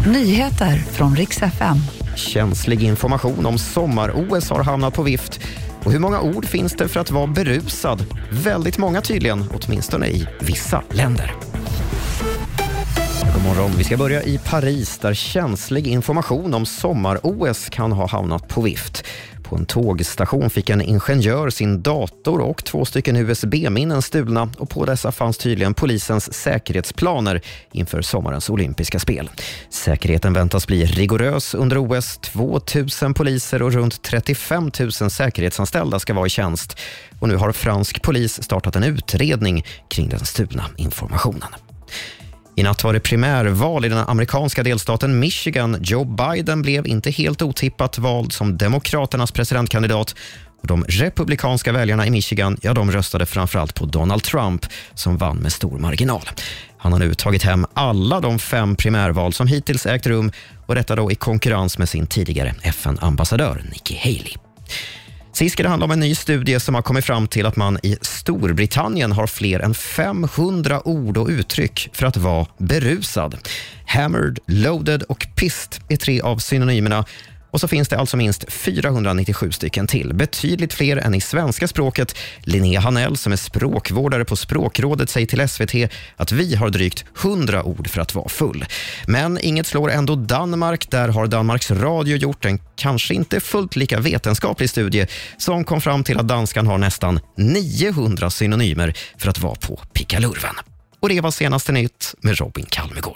Nyheter från riks FM. Känslig information om sommar-OS har hamnat på vift. Och hur många ord finns det för att vara berusad? Väldigt många tydligen, åtminstone i vissa länder. God morgon. Vi ska börja i Paris där känslig information om sommar-OS kan ha hamnat på vift. På en tågstation fick en ingenjör sin dator och två stycken USB-minnen stulna och på dessa fanns tydligen polisens säkerhetsplaner inför sommarens olympiska spel. Säkerheten väntas bli rigorös under OS. 2 000 poliser och runt 35 000 säkerhetsanställda ska vara i tjänst. Och nu har fransk polis startat en utredning kring den stulna informationen. I natt var det primärval i den amerikanska delstaten Michigan. Joe Biden blev inte helt otippat vald som Demokraternas presidentkandidat. Och de republikanska väljarna i Michigan ja, de röstade framförallt på Donald Trump som vann med stor marginal. Han har nu tagit hem alla de fem primärval som hittills ägt rum och detta då i konkurrens med sin tidigare FN-ambassadör Nikki Haley. Sist ska det handla om en ny studie som har kommit fram till att man i Storbritannien har fler än 500 ord och uttryck för att vara berusad. Hammered, loaded och pissed är tre av synonymerna och så finns det alltså minst 497 stycken till, betydligt fler än i svenska språket. Linnea Hanell som är språkvårdare på Språkrådet säger till SVT att vi har drygt 100 ord för att vara full. Men inget slår ändå Danmark. Där har Danmarks Radio gjort en kanske inte fullt lika vetenskaplig studie som kom fram till att danskan har nästan 900 synonymer för att vara på pickalurven. Och det var senaste nytt med Robin Kalmegård.